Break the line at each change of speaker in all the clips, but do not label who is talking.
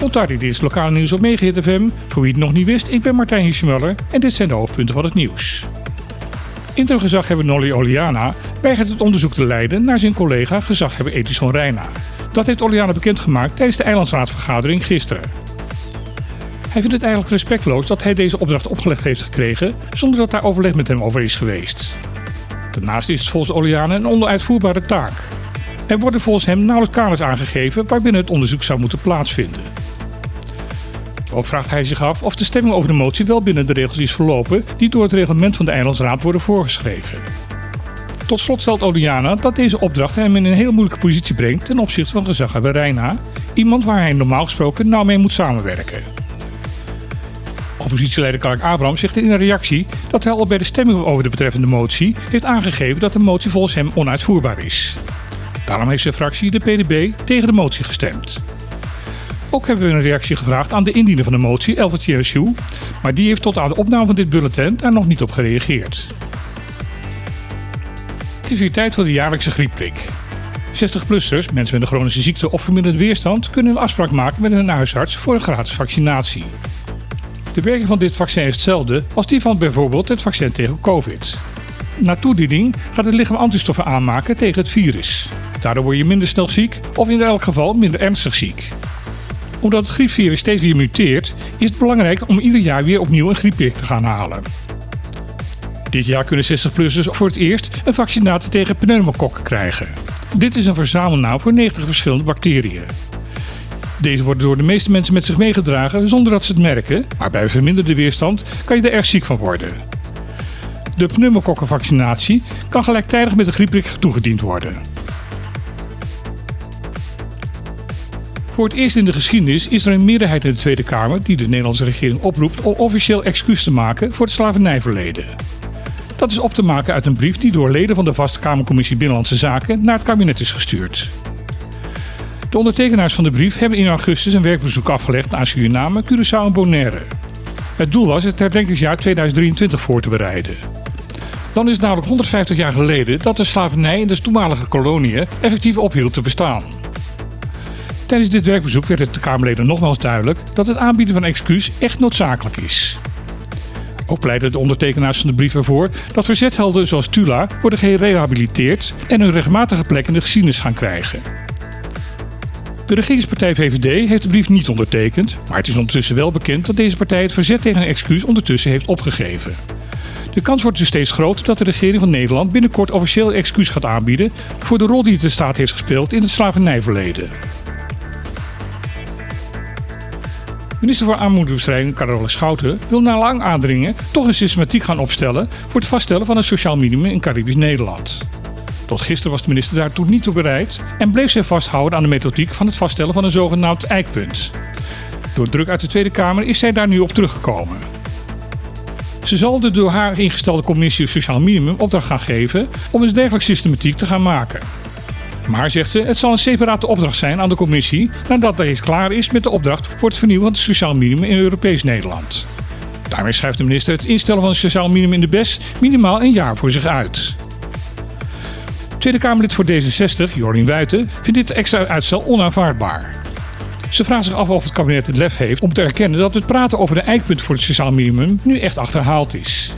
Ontardi, dit is lokaal nieuws op Megahit FM. Voor wie het nog niet wist, ik ben Martijn Hirschmuller en dit zijn de hoofdpunten van het nieuws. Intergezaghebber Nolly Oliana weigert het onderzoek te leiden naar zijn collega gezaghebber Edison Reina. Dat heeft Oliana bekendgemaakt tijdens de eilandsraadvergadering gisteren. Hij vindt het eigenlijk respectloos dat hij deze opdracht opgelegd heeft gekregen zonder dat daar overleg met hem over is geweest. Daarnaast is het volgens Oliana een onuitvoerbare taak. Er worden volgens hem nauwelijks kaders aangegeven waarbinnen het onderzoek zou moeten plaatsvinden. Ook vraagt hij zich af of de stemming over de motie wel binnen de regels is verlopen die door het reglement van de Eilandsraad worden voorgeschreven. Tot slot stelt Oliana dat deze opdracht hem in een heel moeilijke positie brengt ten opzichte van gezaghebber Reina, iemand waar hij normaal gesproken nauw mee moet samenwerken. Oppositieleider Kark Abraham zegt in een reactie dat hij al bij de stemming over de betreffende motie heeft aangegeven dat de motie volgens hem onuitvoerbaar is. Daarom heeft zijn fractie, de PDB, tegen de motie gestemd. Ook hebben we een reactie gevraagd aan de indiener van de motie, Elfert Jersjoe, maar die heeft tot aan de opname van dit bulletin daar nog niet op gereageerd. Het is weer tijd voor de jaarlijkse griepprik. 60-plussers, mensen met een chronische ziekte of verminderde weerstand, kunnen een afspraak maken met hun huisarts voor een gratis vaccinatie. De werking van dit vaccin is hetzelfde als die van bijvoorbeeld het vaccin tegen COVID. Na toediening gaat het lichaam antistoffen aanmaken tegen het virus. Daardoor word je minder snel ziek of in elk geval minder ernstig ziek. Omdat het griepvirus steeds weer muteert, is het belangrijk om ieder jaar weer opnieuw een griepprik te gaan halen. Dit jaar kunnen 60-plussers voor het eerst een vaccinatie tegen pneumokokken krijgen. Dit is een verzamelnaam voor 90 verschillende bacteriën. Deze worden door de meeste mensen met zich meegedragen zonder dat ze het merken, maar bij verminderde weerstand kan je er erg ziek van worden. De pneumokokkenvaccinatie kan gelijktijdig met de griepprik toegediend worden. Voor het eerst in de geschiedenis is er een meerderheid in de Tweede Kamer die de Nederlandse regering oproept om officieel excuus te maken voor het slavernijverleden. Dat is op te maken uit een brief die door leden van de Vaste Kamercommissie Binnenlandse Zaken naar het kabinet is gestuurd. De ondertekenaars van de brief hebben in augustus een werkbezoek afgelegd aan Suriname, Curaçao en Bonaire. Het doel was het herdenkingsjaar 2023 voor te bereiden. Dan is het namelijk 150 jaar geleden dat de slavernij in de toenmalige koloniën effectief ophield te bestaan. Tijdens dit werkbezoek werd het de Kamerleden nogmaals duidelijk dat het aanbieden van excuus echt noodzakelijk is. Ook pleiten de ondertekenaars van de brief ervoor dat verzetshelden zoals Tula worden gerehabiliteerd en een regelmatige plek in de geschiedenis gaan krijgen. De regeringspartij VVD heeft de brief niet ondertekend, maar het is ondertussen wel bekend dat deze partij het verzet tegen een excuus ondertussen heeft opgegeven. De kans wordt dus steeds groter dat de regering van Nederland binnenkort officieel excuus gaat aanbieden voor de rol die de staat heeft gespeeld in het slavernijverleden. Minister voor Armoedebestrijding Carola Schouten wil na lang aandringen toch een systematiek gaan opstellen voor het vaststellen van een sociaal minimum in Caribisch Nederland. Tot gisteren was de minister daartoe niet toe bereid en bleef zij vasthouden aan de methodiek van het vaststellen van een zogenaamd eikpunt. Door druk uit de Tweede Kamer is zij daar nu op teruggekomen. Ze zal de door haar ingestelde commissie Sociaal Minimum opdracht gaan geven om een dergelijke systematiek te gaan maken. Maar, zegt ze, het zal een separate opdracht zijn aan de commissie nadat deze klaar is met de opdracht voor het vernieuwen van het sociaal minimum in Europees Nederland. Daarmee schrijft de minister het instellen van een sociaal minimum in de BES minimaal een jaar voor zich uit. Tweede Kamerlid voor D66, Jorien Wuiten, vindt dit extra uitstel onaanvaardbaar. Ze vraagt zich af of het kabinet het lef heeft om te erkennen dat het praten over de eikpunt voor het sociaal minimum nu echt achterhaald is.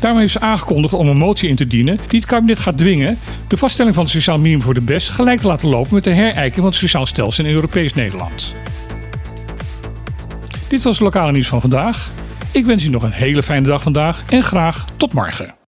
Daarom heeft ze aangekondigd om een motie in te dienen die het kabinet gaat dwingen de vaststelling van het sociaal minimum voor de BES gelijk te laten lopen met de herijking van het sociaal stelsel in Europees Nederland. Dit was het lokale nieuws van vandaag. Ik wens u nog een hele fijne dag vandaag en graag tot morgen.